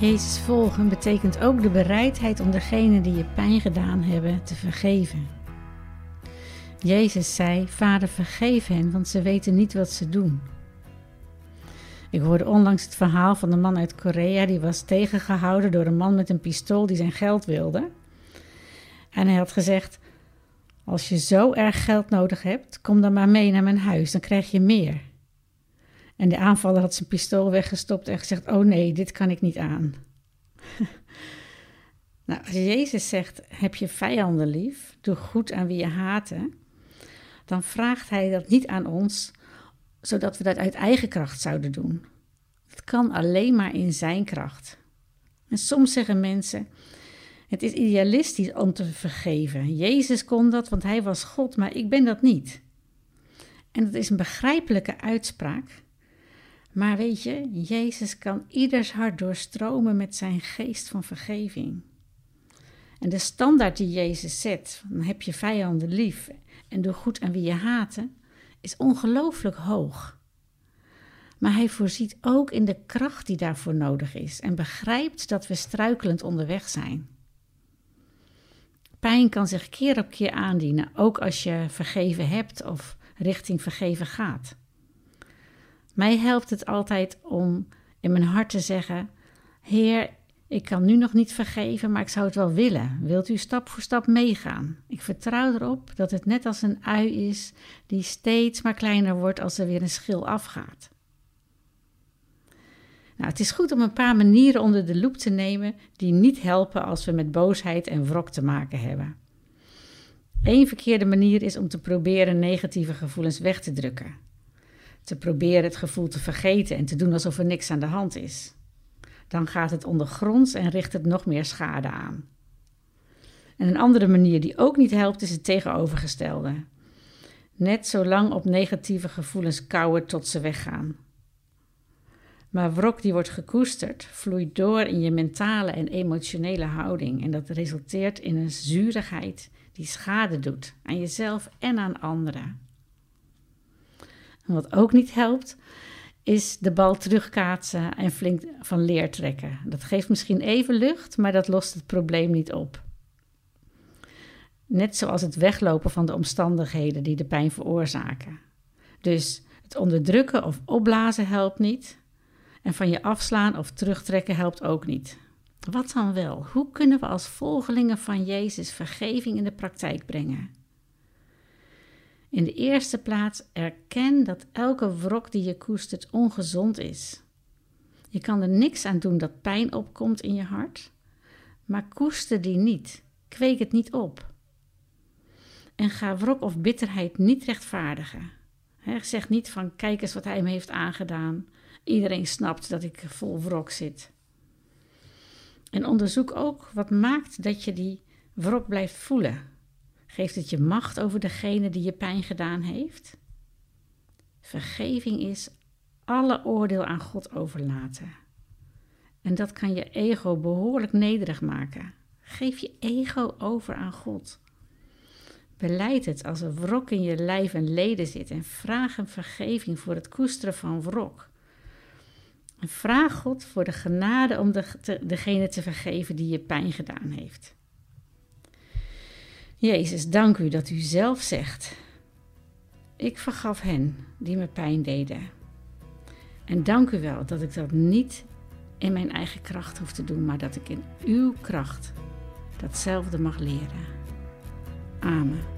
Jezus volgen betekent ook de bereidheid om degene die je pijn gedaan hebben te vergeven. Jezus zei: Vader, vergeef hen, want ze weten niet wat ze doen. Ik hoorde onlangs het verhaal van een man uit Korea die was tegengehouden door een man met een pistool die zijn geld wilde. En hij had gezegd: Als je zo erg geld nodig hebt, kom dan maar mee naar mijn huis, dan krijg je meer. En de aanvaller had zijn pistool weggestopt en gezegd: Oh nee, dit kan ik niet aan. nou, als Jezus zegt: Heb je vijanden lief, doe goed aan wie je haten, dan vraagt hij dat niet aan ons, zodat we dat uit eigen kracht zouden doen. Het kan alleen maar in zijn kracht. En soms zeggen mensen: Het is idealistisch om te vergeven. Jezus kon dat, want hij was God, maar ik ben dat niet. En dat is een begrijpelijke uitspraak. Maar weet je, Jezus kan ieders hart doorstromen met zijn geest van vergeving. En de standaard die Jezus zet, dan heb je vijanden lief en doe goed aan wie je haten, is ongelooflijk hoog. Maar hij voorziet ook in de kracht die daarvoor nodig is en begrijpt dat we struikelend onderweg zijn. Pijn kan zich keer op keer aandienen, ook als je vergeven hebt of richting vergeven gaat. Mij helpt het altijd om in mijn hart te zeggen: Heer, ik kan nu nog niet vergeven, maar ik zou het wel willen. Wilt u stap voor stap meegaan? Ik vertrouw erop dat het net als een ui is die steeds maar kleiner wordt als er weer een schil afgaat. Nou, het is goed om een paar manieren onder de loep te nemen die niet helpen als we met boosheid en wrok te maken hebben. Eén verkeerde manier is om te proberen negatieve gevoelens weg te drukken te proberen het gevoel te vergeten en te doen alsof er niks aan de hand is. Dan gaat het ondergronds en richt het nog meer schade aan. En een andere manier die ook niet helpt is het tegenovergestelde. Net zo lang op negatieve gevoelens kouwen tot ze weggaan. Maar wrok die wordt gekoesterd, vloeit door in je mentale en emotionele houding en dat resulteert in een zurigheid die schade doet aan jezelf en aan anderen. Wat ook niet helpt, is de bal terugkaatsen en flink van leer trekken. Dat geeft misschien even lucht, maar dat lost het probleem niet op. Net zoals het weglopen van de omstandigheden die de pijn veroorzaken. Dus het onderdrukken of opblazen helpt niet. En van je afslaan of terugtrekken helpt ook niet. Wat dan wel? Hoe kunnen we als volgelingen van Jezus vergeving in de praktijk brengen? In de eerste plaats erken dat elke wrok die je koestert ongezond is. Je kan er niks aan doen dat pijn opkomt in je hart, maar koester die niet. Kweek het niet op. En ga wrok of bitterheid niet rechtvaardigen. Zeg niet van kijk eens wat hij me heeft aangedaan. Iedereen snapt dat ik vol wrok zit. En onderzoek ook wat maakt dat je die wrok blijft voelen. Geeft het je macht over degene die je pijn gedaan heeft? Vergeving is alle oordeel aan God overlaten. En dat kan je ego behoorlijk nederig maken. Geef je ego over aan God. Beleid het als er wrok in je lijf en leden zit en vraag hem vergeving voor het koesteren van wrok. Vraag God voor de genade om de, degene te vergeven die je pijn gedaan heeft. Jezus, dank u dat u zelf zegt: Ik vergaf hen die me pijn deden. En dank u wel dat ik dat niet in mijn eigen kracht hoef te doen, maar dat ik in uw kracht datzelfde mag leren. Amen.